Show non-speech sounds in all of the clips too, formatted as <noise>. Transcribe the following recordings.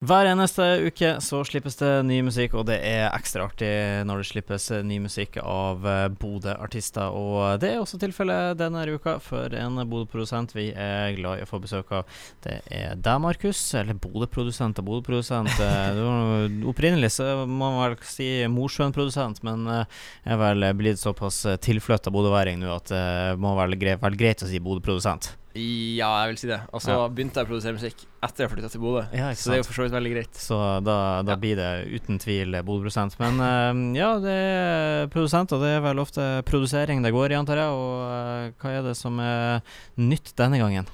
Hver eneste uke så slippes det ny musikk, og det er ekstra artig når det slippes ny musikk av eh, Bodø-artister. Og det er også tilfellet denne uka for en Bodø-produsent vi er glad i å få besøk av. Det er deg, Markus, eller Bodø-produsent og Bodø-produsent. Eh, <laughs> opprinnelig så må man vel si Mosjøen-produsent, men eh, jeg er vel blitt såpass tilflytta bodøværing nå at det må være greit å si Bodø-produsent. Ja, jeg vil si det. Og så ja. begynte jeg å produsere musikk etter jeg flytta til Bodø. Ja, så det er jo for så vidt veldig greit. Så da, da ja. blir det uten tvil Bodø-produsent. Men uh, ja, det er produsent, og det er vel ofte produsering det går i, antar jeg. Og uh, hva er det som er nytt denne gangen?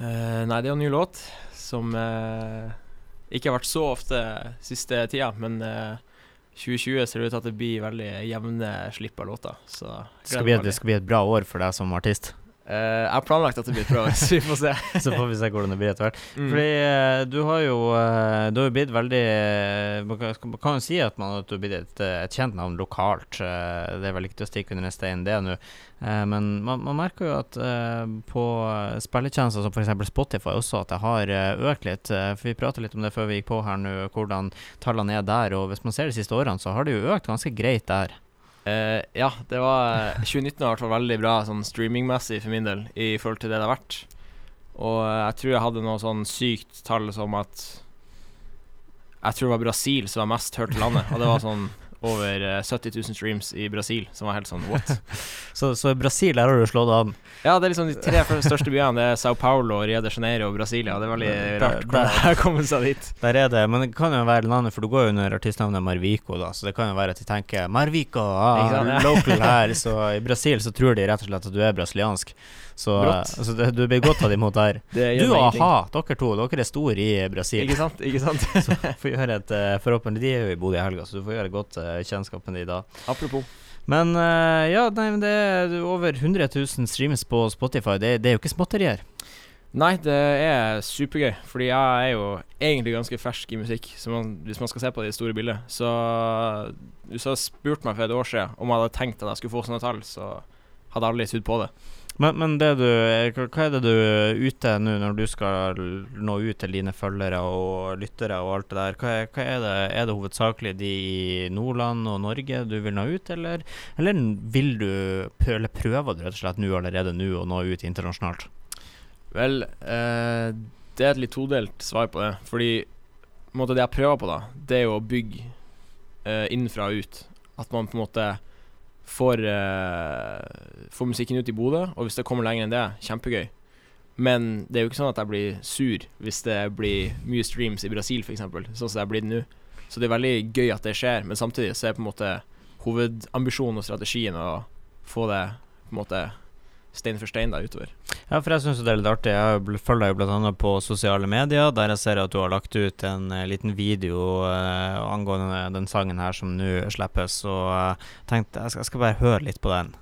Uh, nei, det er jo en ny låt som ikke har vært så ofte siste tida, men 2020 ser det ut til at det blir veldig jevne slipp av låter. Så det skal, bli, det skal bli et bra år for deg som artist? Uh, jeg har planlagt at det blir bra, <laughs> så vi får se. så får vi se hvordan det blir etter hvert. Mm. Fordi uh, du har jo uh, Du har jo blitt veldig Man kan, kan jo si at, man, at du har blitt et, et, kjent navn lokalt. det er vel ikke til å stikke under en stein, det nå. men man, man, merker jo at på spilletjenester som f.eks. Spotify også, at det har økt litt. for vi prata litt om det før vi gikk på her nå, hvordan tallene er der. Og hvis man ser de siste årene, så har det jo økt ganske greit der. Uh, ja, det var 2019 har vært veldig bra sånn streamingmessig for min del i forhold til det det har vært. Og uh, jeg tror jeg hadde noe sånn sykt tall som at Jeg tror det var Brasil som var mest hørt i landet. Og det var sånn over 70 eh, 000 streams i Brasil, som var helt sånn what? <laughs> så, så Brasil, der har du slått an? Ja, det er liksom de tre største byene. Det er Sao Paulo, Rio de Janeiro og Brasilia. Det er veldig rart hvordan komme seg dit. Der er det, men det kan jo være landet, for du går jo under artistnavnet Marvico, da, så det kan jo være at de tenker Marvico, ah, <laughs> local her. Så i Brasil så tror de rett og slett at du er brasiliansk. Så altså, du blir godt tatt imot der. <laughs> du og a-ha, dere to, dere er store i Brasil. Ikke sant, ikke sant Så får gjøre et uh, Forhåpentlig De er jo i Bodø i helga, så du får gjøre et godt uh, din da. Apropos. Men uh, ja, nei, det er over 100 000 streams på Spotify. Det, det er jo ikke småtterier. Nei, det er supergøy, fordi jeg er jo egentlig ganske fersk i musikk, man, hvis man skal se på det store bildet. Så hvis du hadde spurt meg for et år siden om jeg hadde tenkt at jeg skulle få sånne tall, så hadde jeg aldri trodd på det. Men, men du, hva er det du er ute nå når du skal nå ut til dine følgere og lyttere og alt det der? Hva, er, hva er det? Er det hovedsakelig de i Nordland og Norge du vil nå ut, eller, eller vil du eller prøver du rett og slett nå allerede nå å nå ut internasjonalt? Vel, eh, det er et litt todelt svar på det. Fordi måte, det jeg prøver på, da, det er jo å bygge eh, innenfra og ut. At man på en måte får, uh, får musikken ut i Bodø, og hvis det kommer lenger enn det, kjempegøy. Men det er jo ikke sånn at jeg blir sur hvis det blir mye streams i Brasil, f.eks., sånn som det er blitt nå. Så det er veldig gøy at det skjer, men samtidig så er på en måte hovedambisjonen og strategien å få det på en måte stein for stein da utover. Ja, for jeg syns det er litt artig. Jeg følger deg bl.a. på sosiale medier, der jeg ser at du har lagt ut en uh, liten video uh, angående den sangen her som nå slippes, og uh, tenkte jeg skal, jeg skal bare høre litt på den.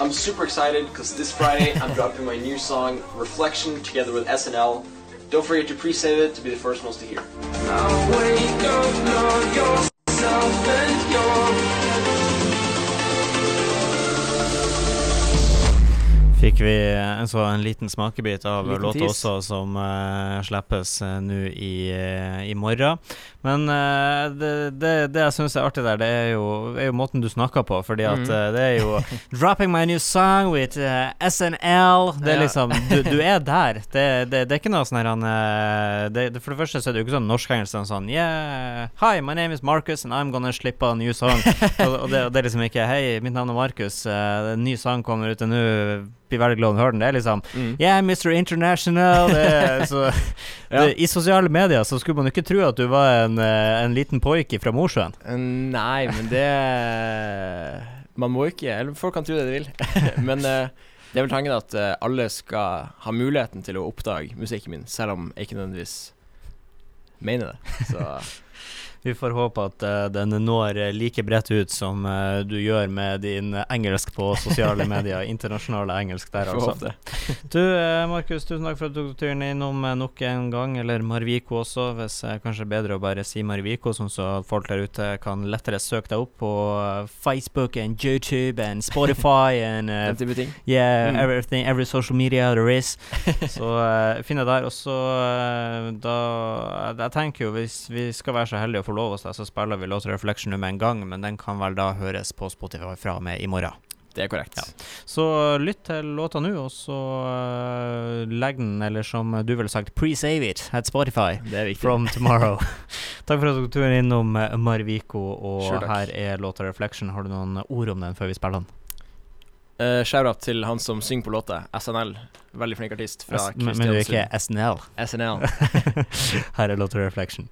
I'm super excited because this Friday I'm dropping my new song Reflection together with SNL. Don't forget to pre-save it to be the first ones to hear. Now wake up, know yourself and your fikk vi en, så en liten smakebit av låta også, som uh, slippes uh, nå i, uh, i, morgen. Men det, det, det, jeg syns er artig der, det er jo, er jo, måten du snakker på. Fordi at mm. det er jo 'Dropping my new song with SNL'. Det er liksom Du, du er <laughs> der. Det, det, er ikke noe sånn her For det første så er det jo ikke sånn norsk-engelsk sånn Yeah, hi, my name is Marcus, and I'm gonna slip a new song. <laughs> og, og, det, er liksom ikke Hei, mitt navn er Markus, en ny sang kommer ut nå blir veldig glad når den. Det er liksom mm. Yeah, Mr. International. Det, så, <laughs> ja. det, I sosiale medier så skulle man ikke tro at du var en, eh, en liten poik fra Mosjøen. Eh, nei, men det Man må ikke Eller folk kan tro det de vil. <laughs> men det er vel tanken at alle skal ha muligheten til å oppdage musikken min, selv om jeg ikke nødvendigvis mener det. Så Vi får håpe at uh, den når like bredt ut som uh, du gjør med din engelsk på sosiale <laughs> medier. Internasjonale engelsk der, altså. <laughs> du, uh, Markus, tusen takk for at du tok turen innom nok en gang. Eller Marviko også, hvis det kanskje bedre å bare si Marviko, sånn så folk der ute kan lettere søke deg opp på Facebook and YouTube and Spotify <laughs> and Yeah, mm. everything, every social media there is. så finn det der. Og så da Jeg tenker jo, hvis vi skal være så heldige å få lov oss det, så spiller vi låt Reflection med en gang, men den kan vel da høres på Spotify fra og med i morgen. Det er korrekt. Ja. Så lytt til låta nå, og så uh, legg den, eller som du ville sagt, pre-save it at Spotify det er from tomorrow. <laughs> Takk for at du tok innom uh, Marviko, og sure, her er låta Reflection. Har du noen ord om den før vi spiller den? Uh, Shout-out til han som synger på låta, SNL. Veldig flink artist. fra men, men du er ikke SNL? SNL. <laughs> her er låta Reflection.